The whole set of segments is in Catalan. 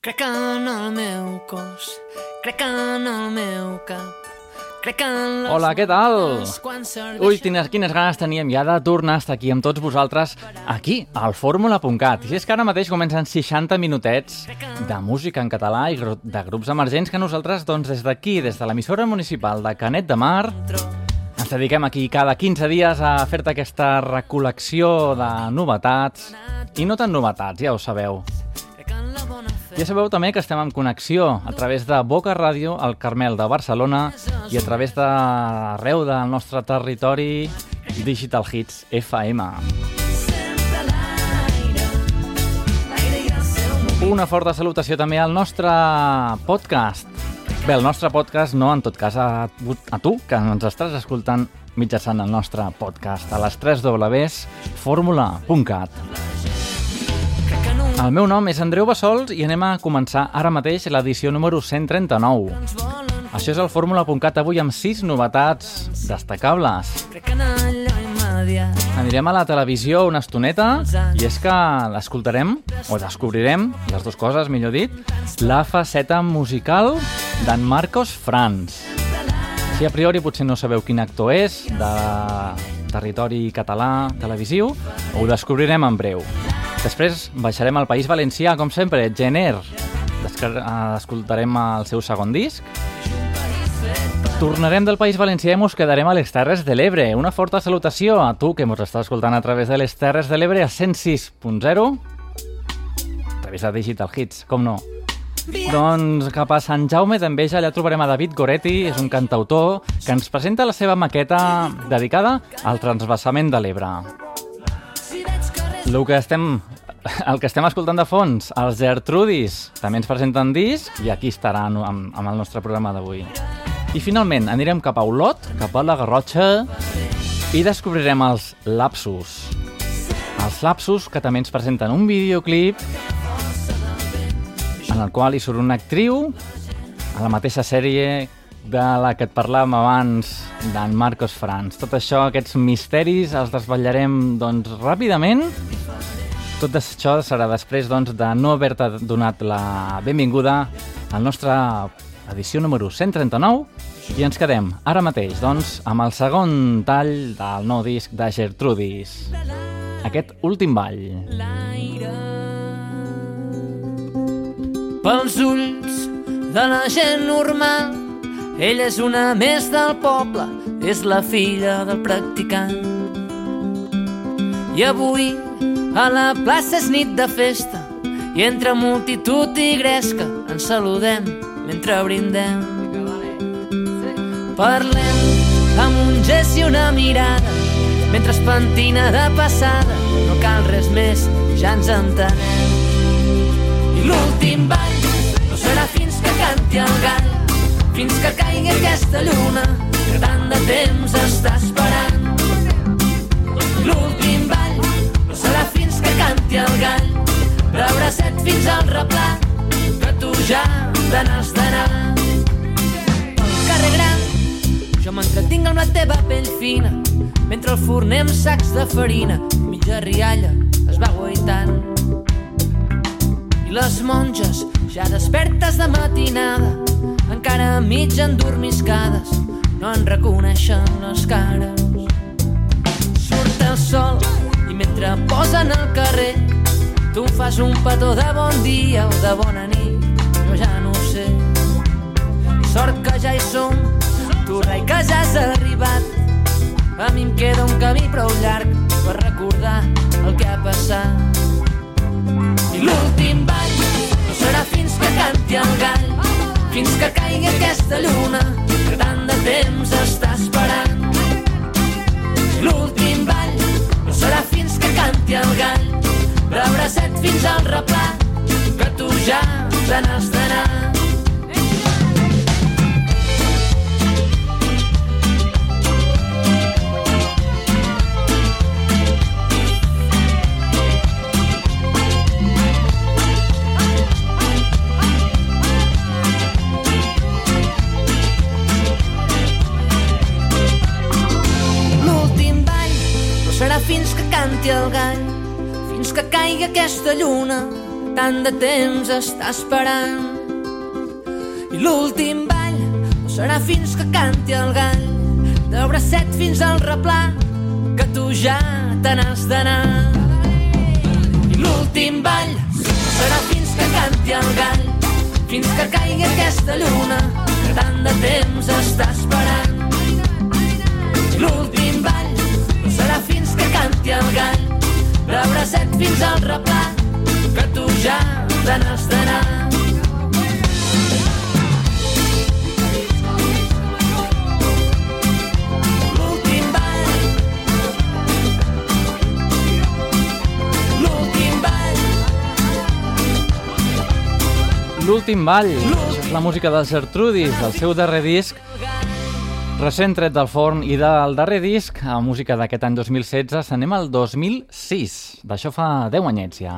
Crec en el meu cos, crec en el meu cap, crec en les Hola, què tal? Ui, quines, quines ganes teníem ja de tornar a estar aquí amb tots vosaltres, aquí, al fórmula.cat. I és que ara mateix comencen 60 minutets de música en català i de grups emergents que nosaltres, doncs, des d'aquí, des de l'emissora municipal de Canet de Mar, ens dediquem aquí cada 15 dies a fer-te aquesta recol·lecció de novetats, i no tan novetats, ja ho sabeu. Ja sabeu també que estem en connexió a través de Boca Ràdio, al Carmel de Barcelona i a través de arreu del nostre territori Digital Hits FM. Una forta salutació també al nostre podcast. Bé, el nostre podcast no, en tot cas, a, a tu, que ens estàs escoltant mitjançant el nostre podcast a les 3 Ws, El meu nom és Andreu Bassols i anem a començar ara mateix l'edició número 139. ens volen. Això és el fórmula.cat avui amb 6 novetats destacables. Anirem a la televisió una estoneta i és que l'escoltarem, o descobrirem, les dues coses, millor dit, la faceta musical d'en Marcos Franz. Si a priori potser no sabeu quin actor és, de territori català televisiu, ho descobrirem en breu. Després baixarem al País Valencià, com sempre, Gener. Eh, Escoltarem el seu segon disc. Tornarem del País Valencià i mos quedarem a les Terres de l'Ebre. Una forta salutació a tu que mos estàs escoltant a través de les Terres de l'Ebre a 106.0 a través de Digital Hits, com no. Doncs cap a Sant Jaume d'Enveja allà trobarem a David Goretti, és un cantautor que ens presenta la seva maqueta dedicada al transvasament de l'Ebre. El que estem, el que estem escoltant de fons, els Gertrudis, també ens presenten disc i aquí estaran amb, amb el nostre programa d'avui. I finalment anirem cap a Olot, cap a la Garrotxa i descobrirem els Lapsus. Els Lapsus que també ens presenten un videoclip en el qual hi surt una actriu a la mateixa sèrie de la que et parlàvem abans d'en Marcos Franz. Tot això, aquests misteris, els desvetllarem doncs, ràpidament. Tot això serà després doncs, de no haver-te donat la benvinguda al nostre edició número 139 i ens quedem ara mateix doncs, amb el segon tall del nou disc de Gertrudis. Aquest últim ball. l'aire. Pels ulls de la gent normal, ella és una més del poble, és la filla del practicant. I avui a la plaça és nit de festa i entre multitud i gresca ens saludem mentre brindem. Parlem amb un gest i una mirada mentre es pentina de passada no cal res més, ja ens entenem. I l'últim ball no serà fins que canti el gall fins que caigui aquesta lluna que tant de temps està esperant. L'últim ball no serà fins que canti el gall brabracet fins al replà que tu ja te n'has d'anar. Pel carrer gran jo m'entretinc amb la teva pell fina mentre el forner amb sacs de farina mitja rialla es va guaitant. I les monges, ja despertes de matinada, encara mig endormiscades, no en reconeixen les cares. Surt el sol i mentre posen al carrer, tu fas un petó de bon dia o de bona nit, jo ja no ho sé. I sort que ja hi som, tu rai que ja has arribat, a mi em queda un camí prou llarg per recordar el que ha passat. I l'últim ball no serà fins que canti el gall, fins que caigui aquesta lluna que tant de temps està esperant. L'últim ball no serà fins que canti el gall, brabracet fins al replà, que tu ja te n'has d'anar. Fins que canti el gall, fins que caigui aquesta lluna tant de temps està esperant. I l'últim ball no serà fins que canti el gall, de bracet fins al replà, que tu ja te n'has d'anar. I l'últim ball no serà fins que canti el gall, fins que caigui aquesta fins al replà, que tu ja te n'has d'anar. L'últim ball. L'últim ball. L'últim ball, és la música dels Gertrudis, el seu darrer disc, recent tret del forn i del darrer disc, a música d'aquest any 2016, s'anem al 2006. D'això fa 10 anyets ja.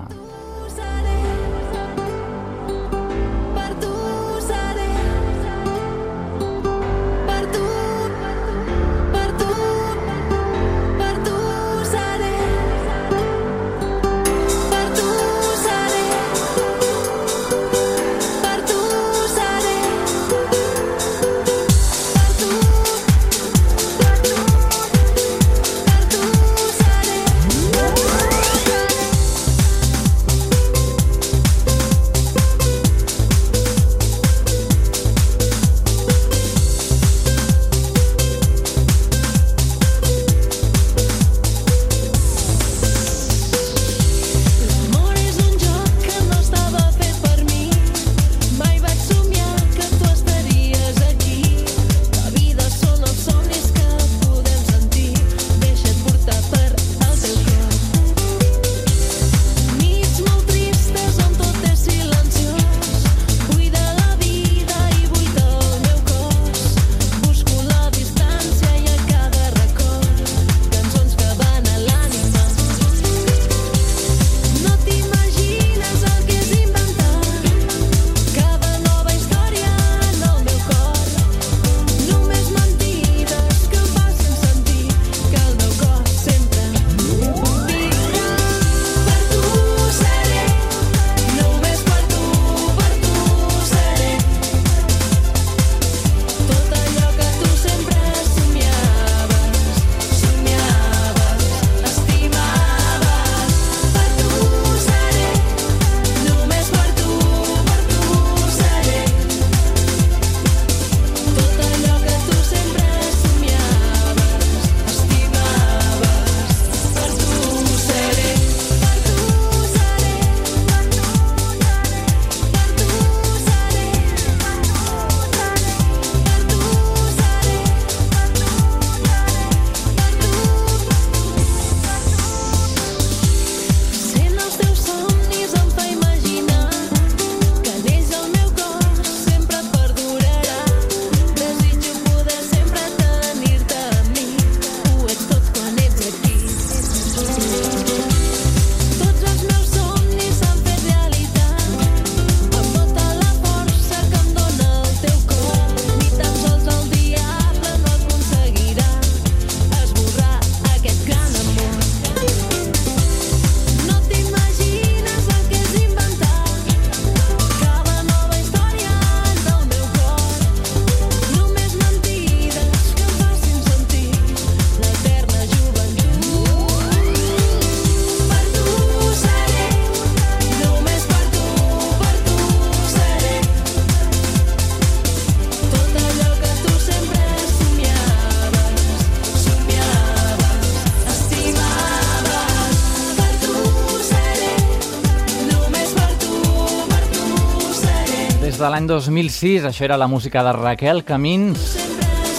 L'any 2006, això era la música de Raquel Camins,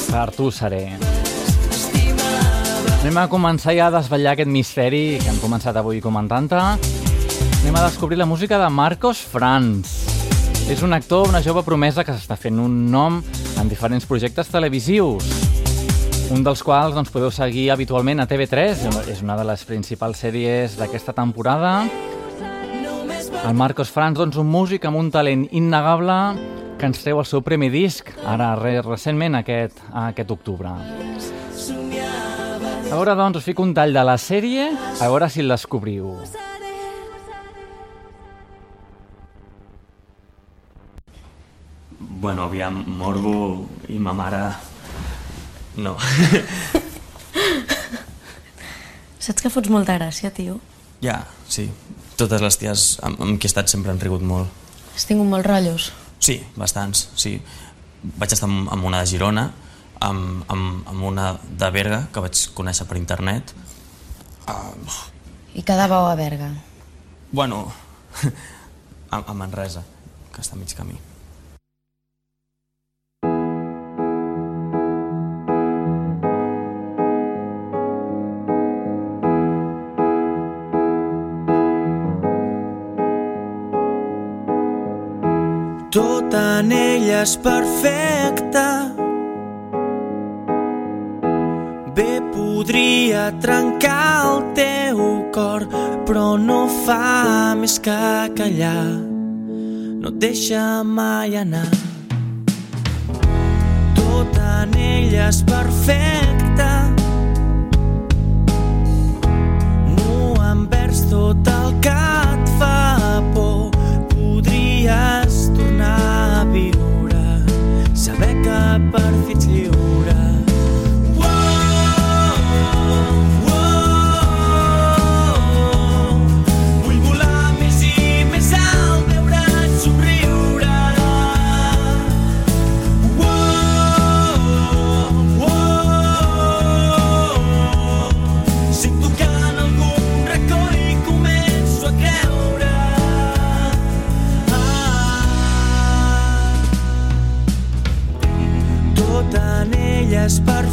per tu seré. Anem a començar ja a desvetllar aquest misteri que hem començat avui comentant-te. Anem a descobrir la música de Marcos Franz. És un actor, una jove promesa que s'està fent un nom en diferents projectes televisius. Un dels quals doncs, podeu seguir habitualment a TV3, és una de les principals sèries d'aquesta temporada. El Marcos Franz, doncs, un músic amb un talent innegable que ens treu el seu primer disc, ara recentment, aquest, aquest octubre. A veure, doncs, us fico un tall de la sèrie, a veure si el descobriu. Bueno, aviam, morbo i ma mare... No. Saps que fots molta gràcia, tio? Ja, sí, totes les ties amb, amb qui he estat sempre han rigut molt. Has tingut molts rotllos. Sí, bastants, sí. Vaig estar amb, amb una de Girona, amb, amb, amb una de Berga, que vaig conèixer per internet. Uh, I quedàveu a Berga. bueno, a, a Manresa, que està a mig camí. Tot en ella és perfecte. Bé podria trencar el teu cor, però no fa més que callar. No et deixa mai anar. Tot en ella és perfecte. No envers tot el que et fa por podries és perfecte.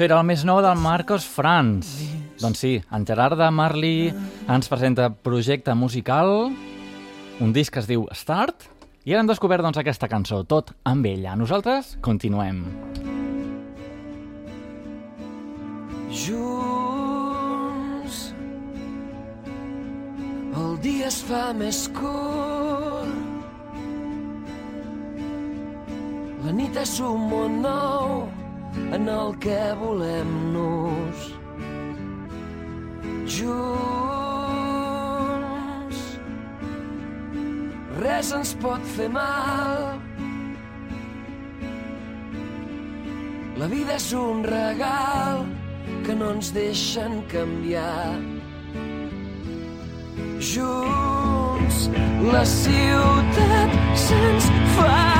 Això era el més nou del Marcos Franz. Doncs sí, en Gerard de Marley ens presenta projecte musical, un disc que es diu Start, i ara hem descobert doncs, aquesta cançó, tot amb ella. Nosaltres continuem. Junts el dia es fa més curt La nit és un món nou en el que volem-nos. Junts. Res ens pot fer mal. La vida és un regal que no ens deixen canviar. Junts, la ciutat se'ns fa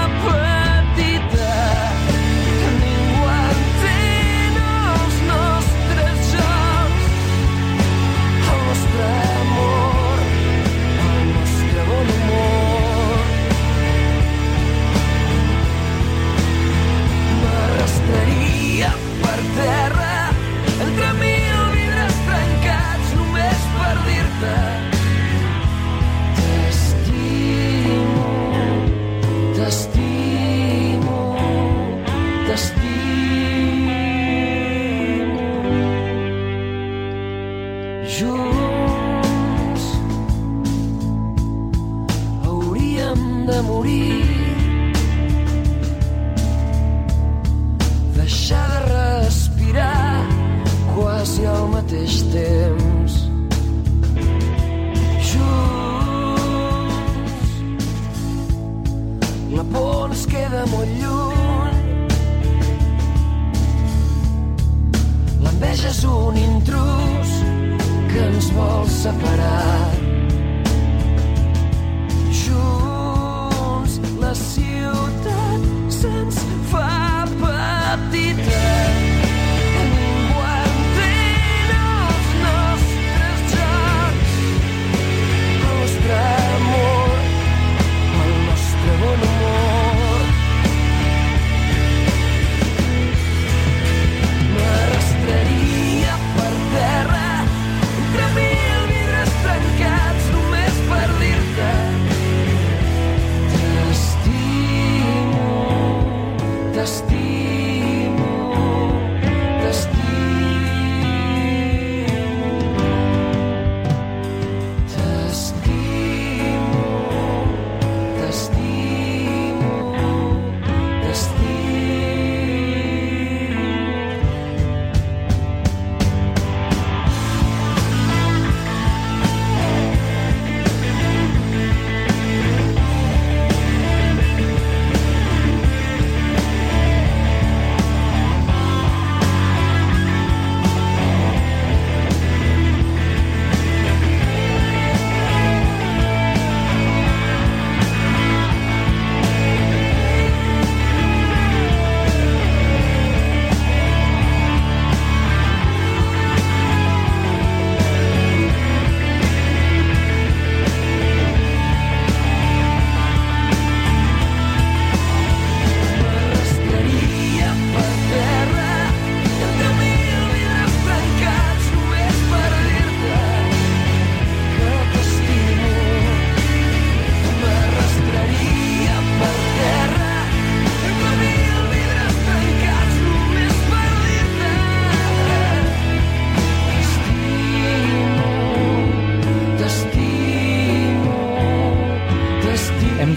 un intrus que ens vol separar.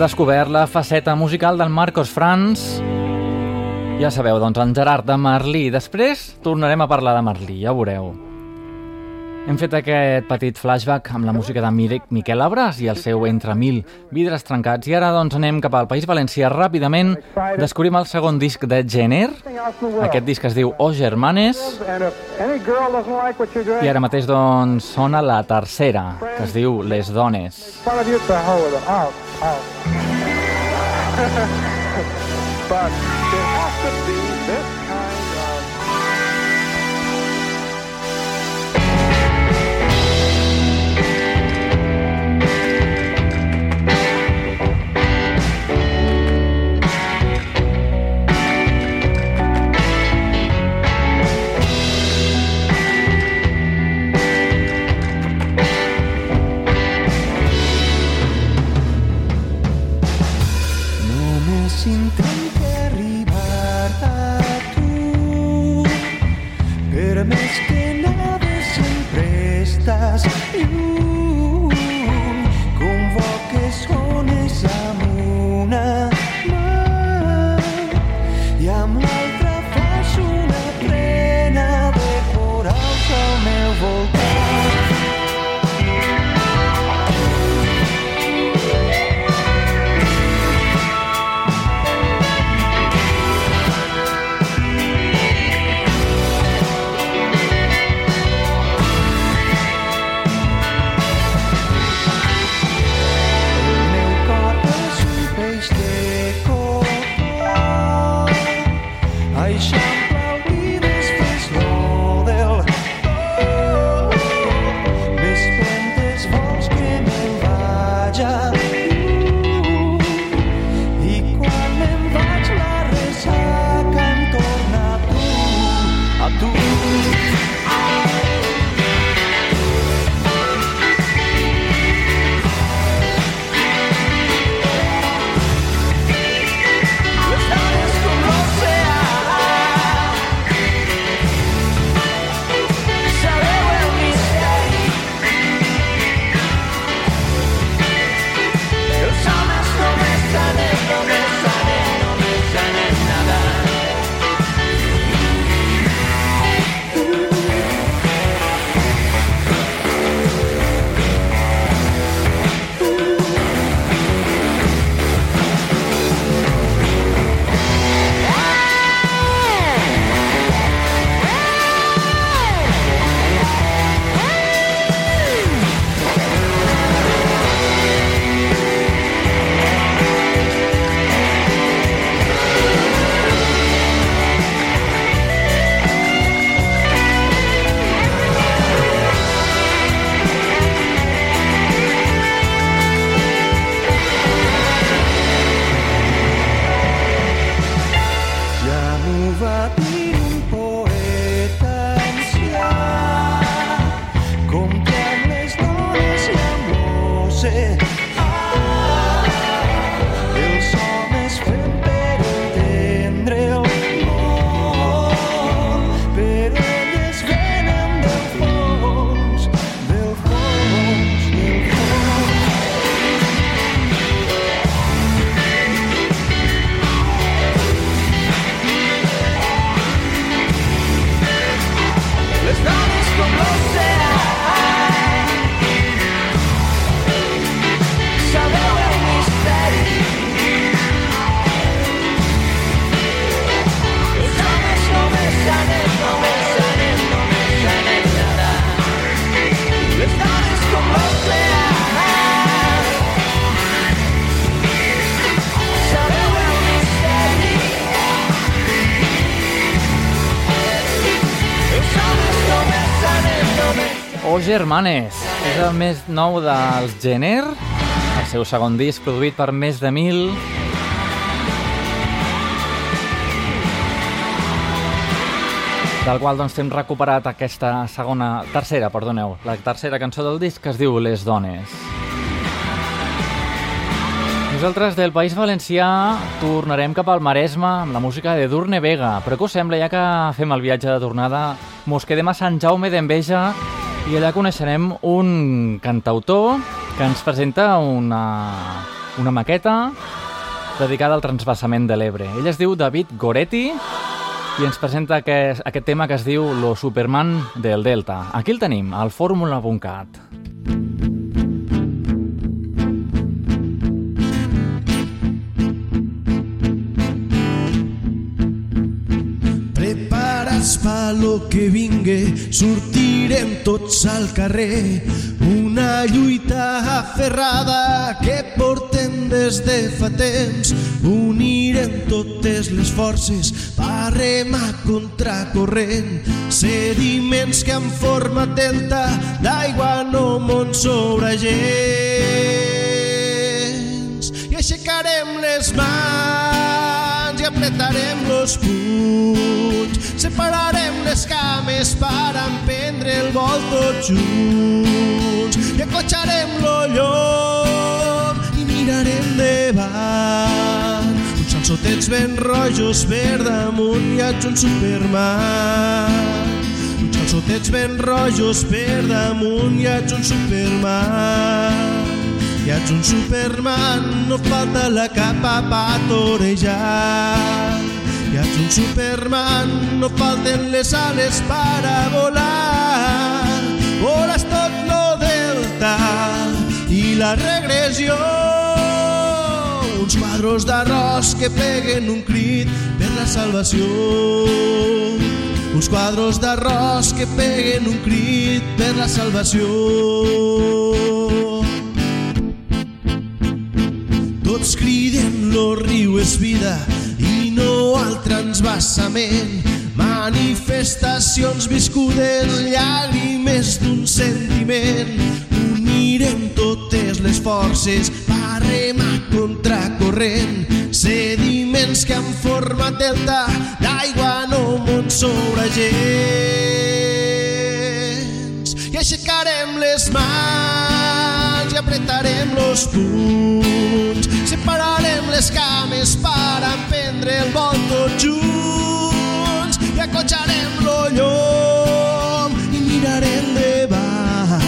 Descobert la faceta musical del Marcos Franz. Ja sabeu, doncs, en Gerard de Merlí. Després tornarem a parlar de Merlí, ja ho veureu. Hem fet aquest petit flashback amb la música de Mirek Miquel Abras i el seu Entre Mil vidres trencats. I ara doncs anem cap al País Valencià ràpidament. Descobrim el segon disc de Jenner. Aquest disc es diu O Germanes. I ara mateix doncs sona la tercera, que es diu Les Dones. Some you Germanes. És el més nou dels Jenner, el seu segon disc produït per més de mil. del qual doncs, hem recuperat aquesta segona, tercera, perdoneu, la tercera cançó del disc que es diu Les Dones. Nosaltres del País Valencià tornarem cap al Maresme amb la música de Durne Vega. Però què us sembla, ja que fem el viatge de tornada, mos quedem a Sant Jaume d'Enveja i allà coneixerem un cantautor que ens presenta una, una maqueta dedicada al transvasament de l'Ebre. Ell es diu David Goretti i ens presenta aquest, aquest tema que es diu Lo Superman del Delta. Aquí el tenim, al fórmula.cat. lo que vingue, sortirem tots al carrer. Una lluita aferrada que portem des de fa temps. Unirem totes les forces per remar contra corrent. Sediments que han format delta d'aigua no món sobre gens. I aixecarem les mans apretarem los punys. Separarem les cames per emprendre el vol tots junts. I acotxarem lo llom i mirarem davant. Uns salsotets ben rojos per damunt i ets un superman. Uns calçotets ben rojos per damunt i ets un superman. I ets un superman, no falta la capa pa torejar. I ets un superman, no falten les ales per a volar. Voles tot lo delta i la regressió. Uns quadros d'arròs que peguen un crit per la salvació. Uns quadros d'arròs que peguen un crit per la salvació. Tots criden lo riu és vida i no al transvasament. Manifestacions viscudes, llàgrimes d'un sentiment. Unirem totes les forces per remar contra corrent. Sediments que han format delta d'aigua no món sobre gens. I aixecarem les mans i apretarem los punys. Separarem les cames per emprendre el vol tots junts. I acotxarem lo llom i mirarem davant.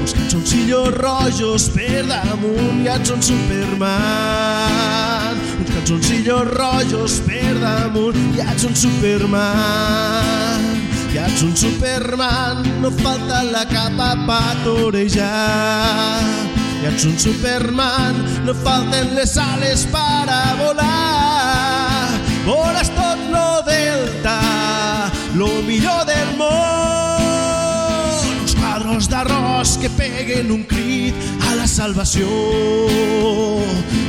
Uns calçoncillos rojos per damunt i ets un superman. Uns calçoncillos rojos per damunt i ets un superman. I ets un superman, no falta la capa pa torejar. I ets un superman, no falten les ales per a volar. Voles tot lo delta, lo millor del món. Uns quadros d'arròs que peguen un crit a la salvació.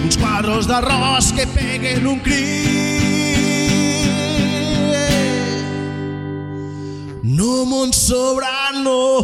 Uns quadros d'arròs que peguen un crit. No món sobrano.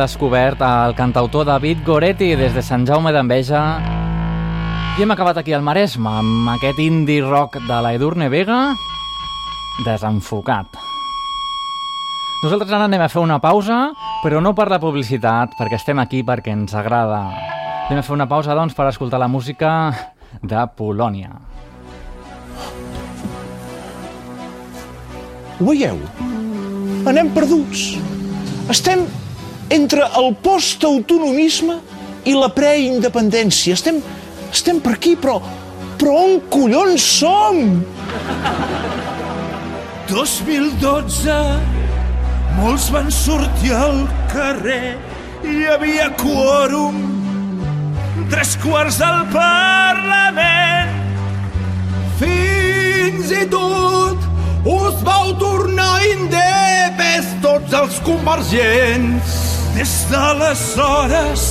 Descobert el cantautor David Goretti des de Sant Jaume d'Enveja i hem acabat aquí al Maresme amb aquest indie rock de la Edurne Vega desenfocat. Nosaltres ara anem a fer una pausa, però no per la publicitat, perquè estem aquí perquè ens agrada. Anem a fer una pausa, doncs, per escoltar la música de Polònia. Ho veieu? Anem perduts. Estem entre el postautonomisme i la preindependència. Estem, estem per aquí, però, però on collons som? 2012 molts van sortir al carrer hi havia quòrum tres quarts del Parlament fins i tot us vau tornar indepes tots els convergents des d'aleshores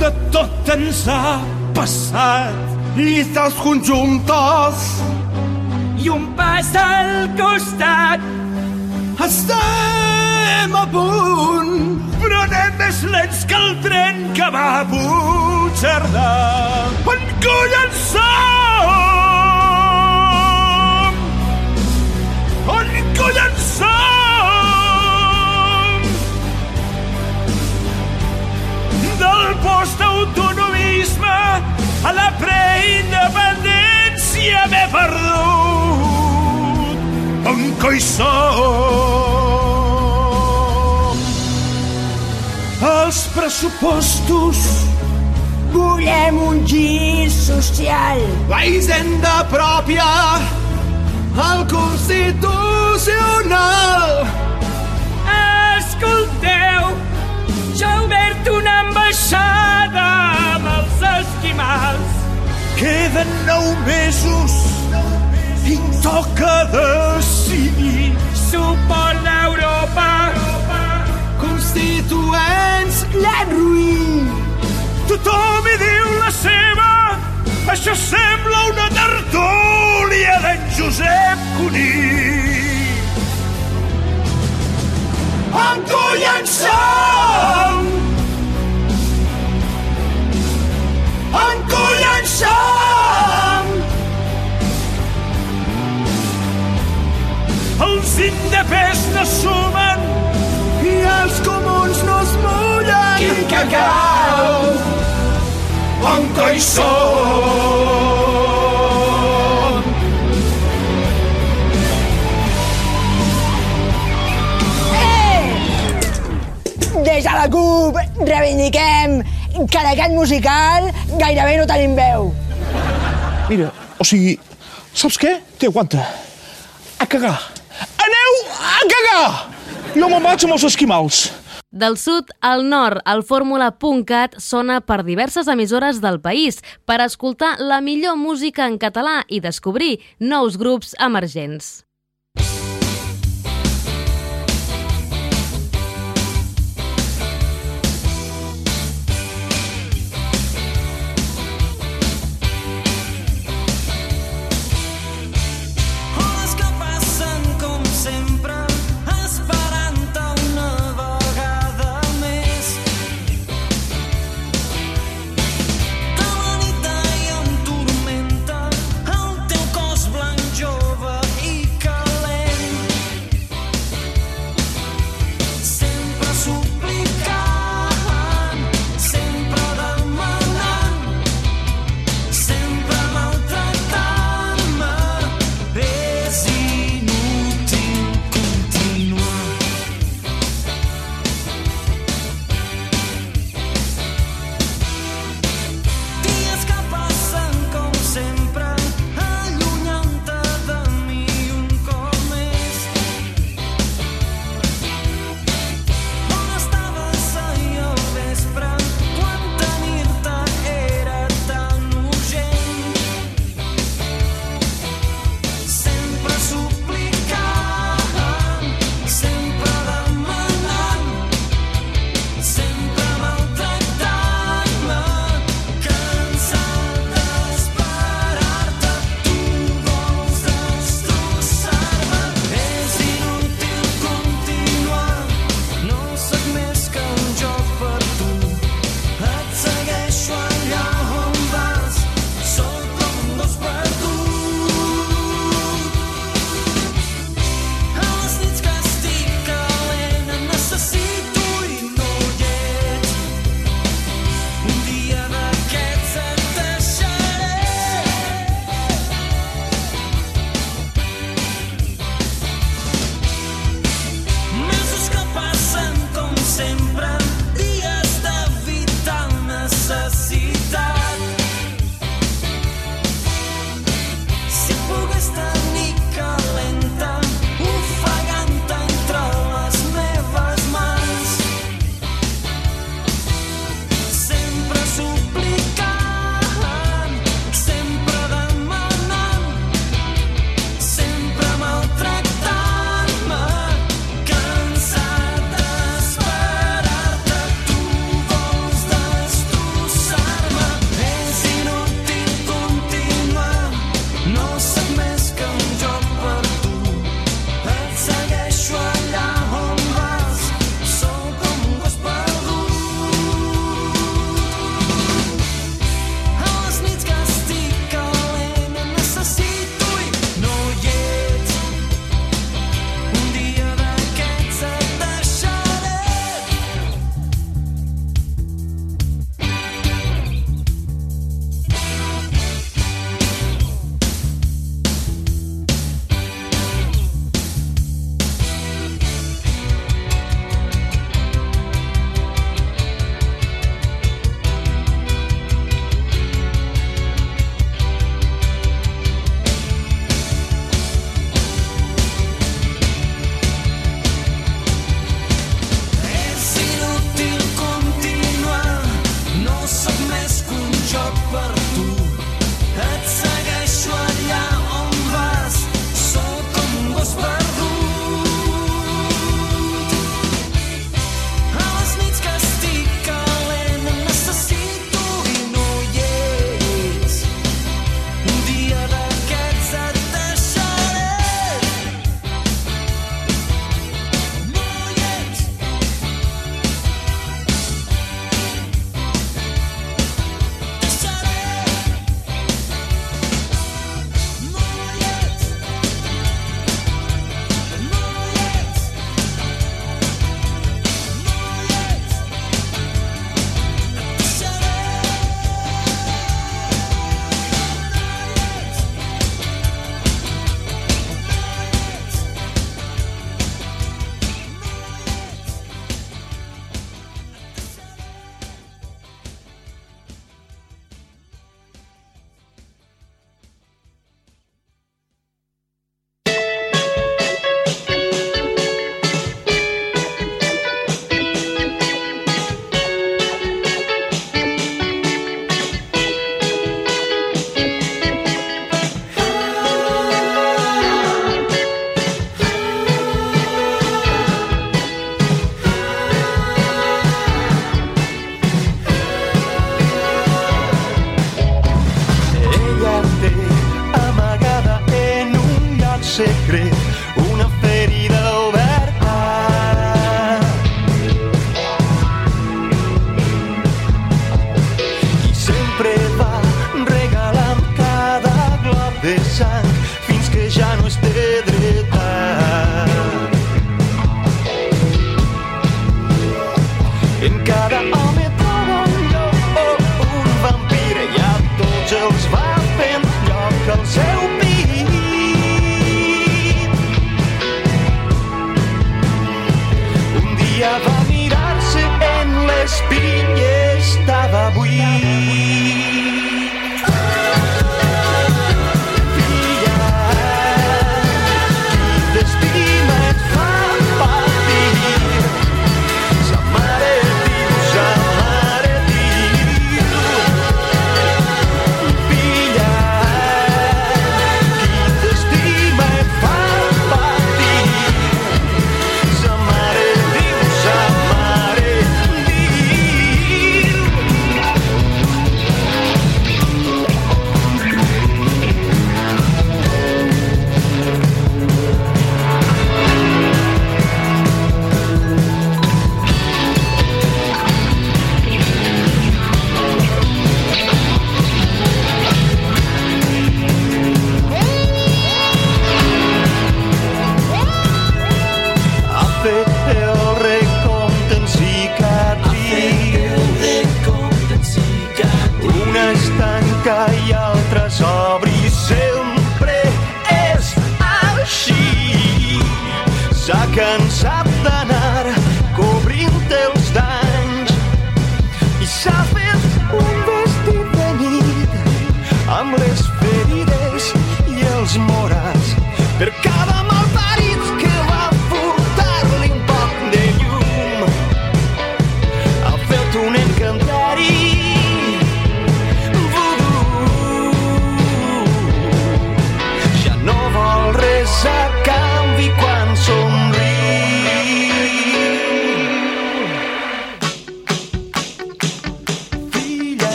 de tot ens ha passat i dels conjuntes i un pas al costat. Estem a punt, però anem més lents que el tren que va a Puigcerdà. On collons som? On collons postautonomisme a la preindependència m'he perdut. On coi som? Els pressupostos Volem un gir social. La hisenda pròpia al Constitucional. Obert una ambaixada amb els esquimals. Queden nou mesos i toca decidir. Suport d'Europa, constituents, l'enruïn. Tothom hi diu la seva, això sembla una tertúlia d'en Josep Cuní. On collons som? Som? Els indepès no sumen i els comuns no es mullen. Quin cacau! On coi som? Des de la CUP reivindiquem que en aquest musical gairebé no tenim veu. Mira, o sigui, saps què? Té, aguanta. A cagar. Aneu a cagar! Jo me'n vaig amb els esquimals. Del sud al nord, el fórmula.cat sona per diverses emissores del país per escoltar la millor música en català i descobrir nous grups emergents.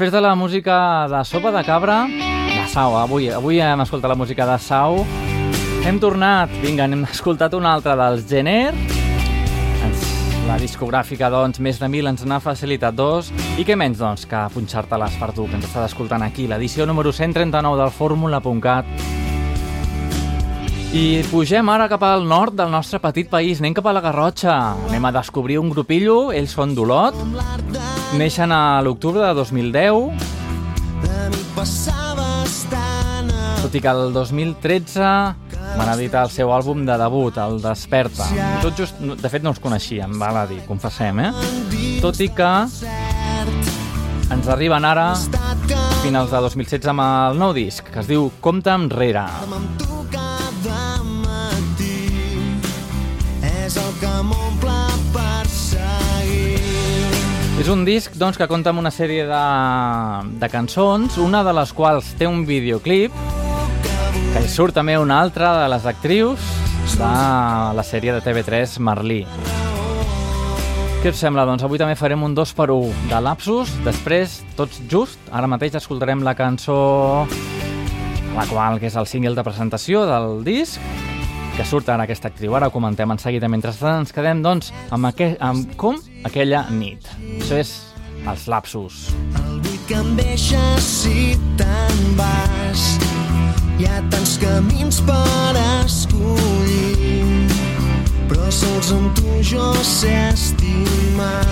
Després de la música de Sopa de Cabra, de Sau, avui, avui hem escoltat la música de Sau, hem tornat, vinga, hem escoltat una altra dels Gener, la discogràfica, doncs, més de mil ens n'ha facilitat dos, i què menys, doncs, que punxar-te-les per tu, que ens estàs escoltant aquí, l'edició número 139 del Fórmula.cat. I pugem ara cap al nord del nostre petit país, anem cap a la Garrotxa, anem a descobrir un grupillo, ells són d'Olot, neixen a l'octubre de 2010, tot i que el 2013 van editar el seu àlbum de debut, el Desperta. Tot just, de fet no els coneixíem, val a dir, confessem, eh? Tot i que ens arriben ara, finals de 2016, amb el nou disc, que es diu Compte enrere. és el que m'omple. És un disc doncs, que compta amb una sèrie de, de cançons, una de les quals té un videoclip, que hi surt també una altra de les actrius de la sèrie de TV3 Merlí. Què us sembla? Doncs avui també farem un 2 per 1 de Lapsus, després, tots just, ara mateix escoltarem la cançó la qual que és el single de presentació del disc que surt ara aquesta actriu. Ara ho comentem en seguida. Mentrestant ens quedem, doncs, amb, aqu amb com aquella nit. Això és els lapsus. Vull que em deixes si te'n vas. Hi ha tants camins per escollir, però sols amb tu jo sé estimar.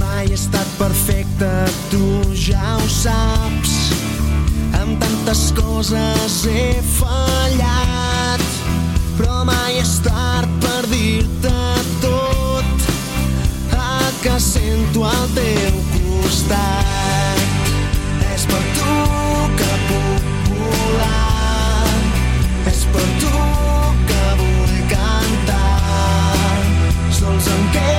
Mai he estat perfecte, tu ja ho saps. Amb tantes coses he fallat, però mai és tard per dir-te tot el que sento al teu costat. És per tu que puc volar, és per tu que vull cantar. Sols em queda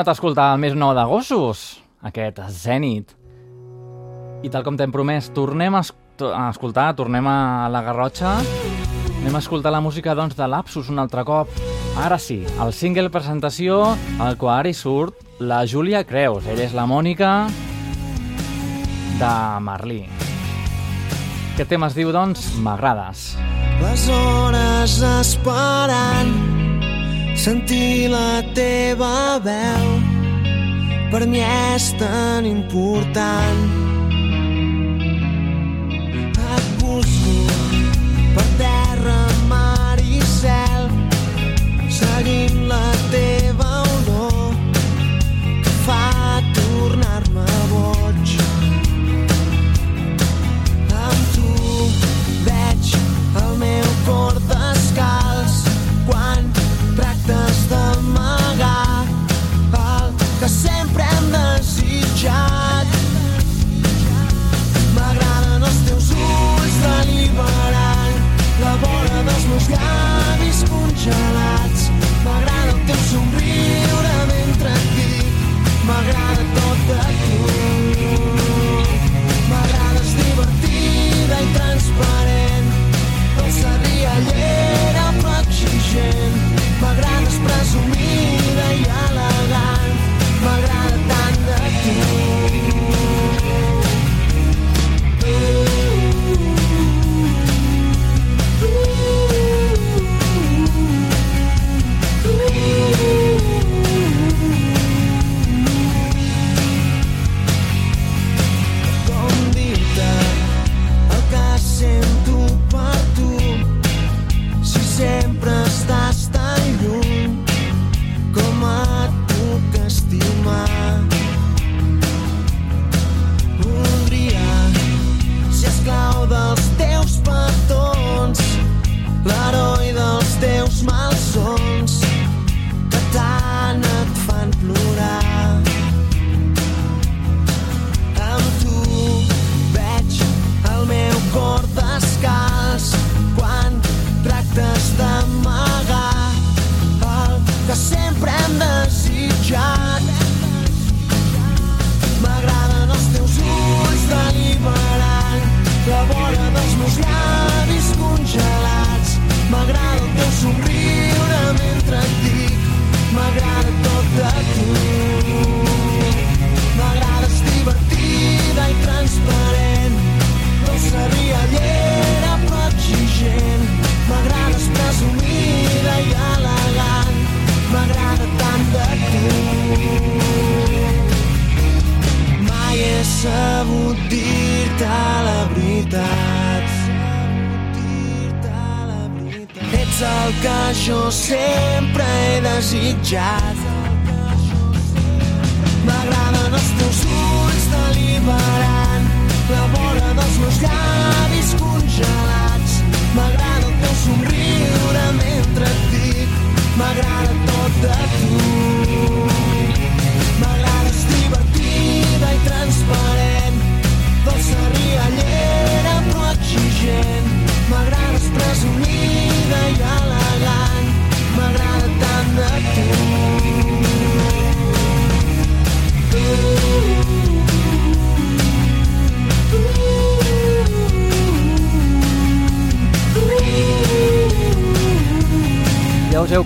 tornat a escoltar el més nou de Gossos, aquest Zenit. I tal com t'hem promès, tornem a, escoltar, tornem a la Garrotxa. Anem a escoltar la música doncs, de Lapsus un altre cop. Ara sí, el single presentació, al qual hi surt la Júlia Creus. Ella és la Mònica de Marlí. Aquest tema es diu, doncs, M'agrades. Les hores esperant Sentir la teva veu per mi és tan important.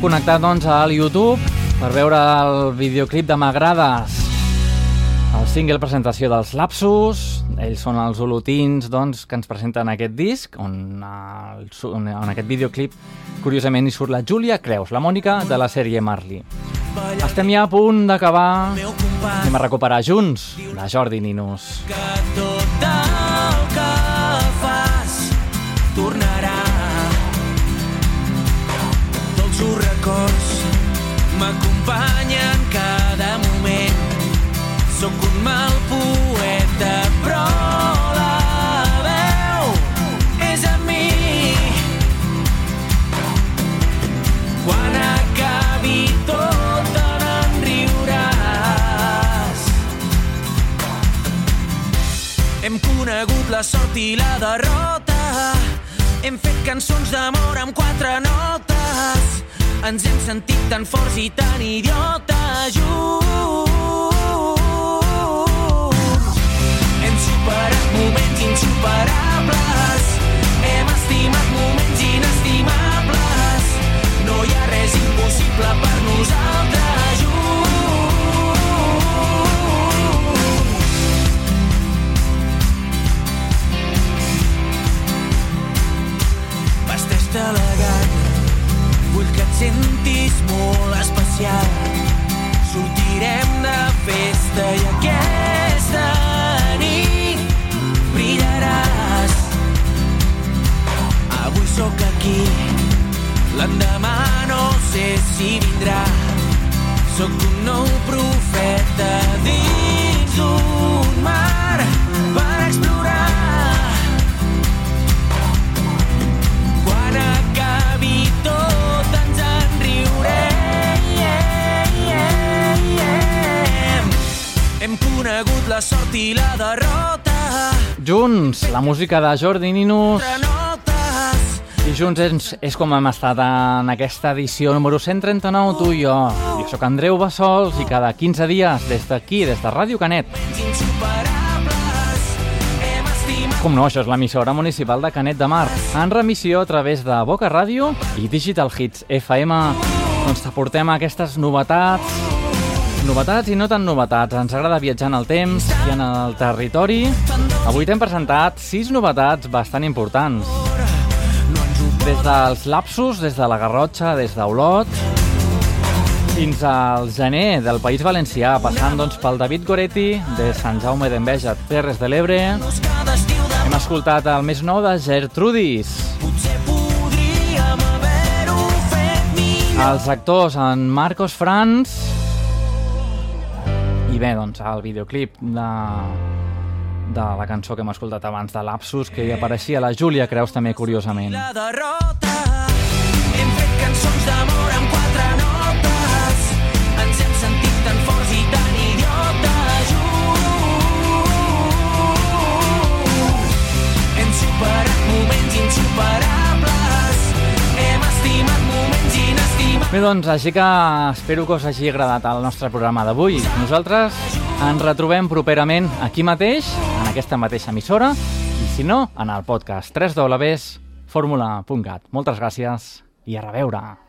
Connectat doncs al YouTube per veure el videoclip de M'agrades, el single presentació dels Lapsus. Ells són els olotins doncs, que ens presenten aquest disc, on, el, on aquest videoclip curiosament hi surt la Júlia Creus, la Mònica de la sèrie Marley. Estem ja a punt d'acabar. Anem a recuperar junts la Jordi Ninus. que records m'acompanyen cada moment. Sóc un mal poeta, però la veu és a mi. Quan acabi tot te n'en riuràs. Hem conegut la sort i la derrota. Hem fet cançons d'amor amb quatre notes. Ens hem sentit tan forts i tan idiotes junts. Hem superat moments insuperables. Hem estimat moments inestimables. No hi ha res impossible per nosaltres elegant, que et sentis molt especial. Sortirem de festa i aquesta nit brillaràs. Avui sóc aquí, l'endemà no sé si vindrà. Sóc un nou profeta dins d'un mar per explorar. Quan sort i la derrota. Junts, la música de Jordi Ninus. I junts és, és com hem estat en aquesta edició número 139, tu i jo. Jo sóc Andreu Bassols i cada 15 dies, des d'aquí, des de Ràdio Canet, com no, això és l'emissora municipal de Canet de Mar, en remissió a través de Boca Ràdio i Digital Hits FM. Doncs t'aportem aquestes novetats, novetats i no tan novetats. Ens agrada viatjar en el temps i en el territori. Avui t'hem presentat sis novetats bastant importants. Des dels lapsus, des de la Garrotxa, des d'Olot, fins al gener del País Valencià, passant doncs, pel David Goretti, de Sant Jaume d'Enveja, Terres de l'Ebre. Hem escoltat el més nou de Gertrudis. Els actors en Marcos Franz i bé, doncs el videoclip de, de la cançó que hem escoltat abans de Lapsus, que hi apareixia la Júlia Creus també curiosament. La derrota. Hem fet cançons d'amor amb quatre notes. Ens hem sentit tan forts i tan idiotes junts. Hem superat moments insuperables. Bé, doncs, així que espero que us hagi agradat el nostre programa d'avui. Nosaltres ens retrobem properament aquí mateix, en aquesta mateixa emissora, i si no, en el podcast www.formula.cat. Moltes gràcies i a reveure.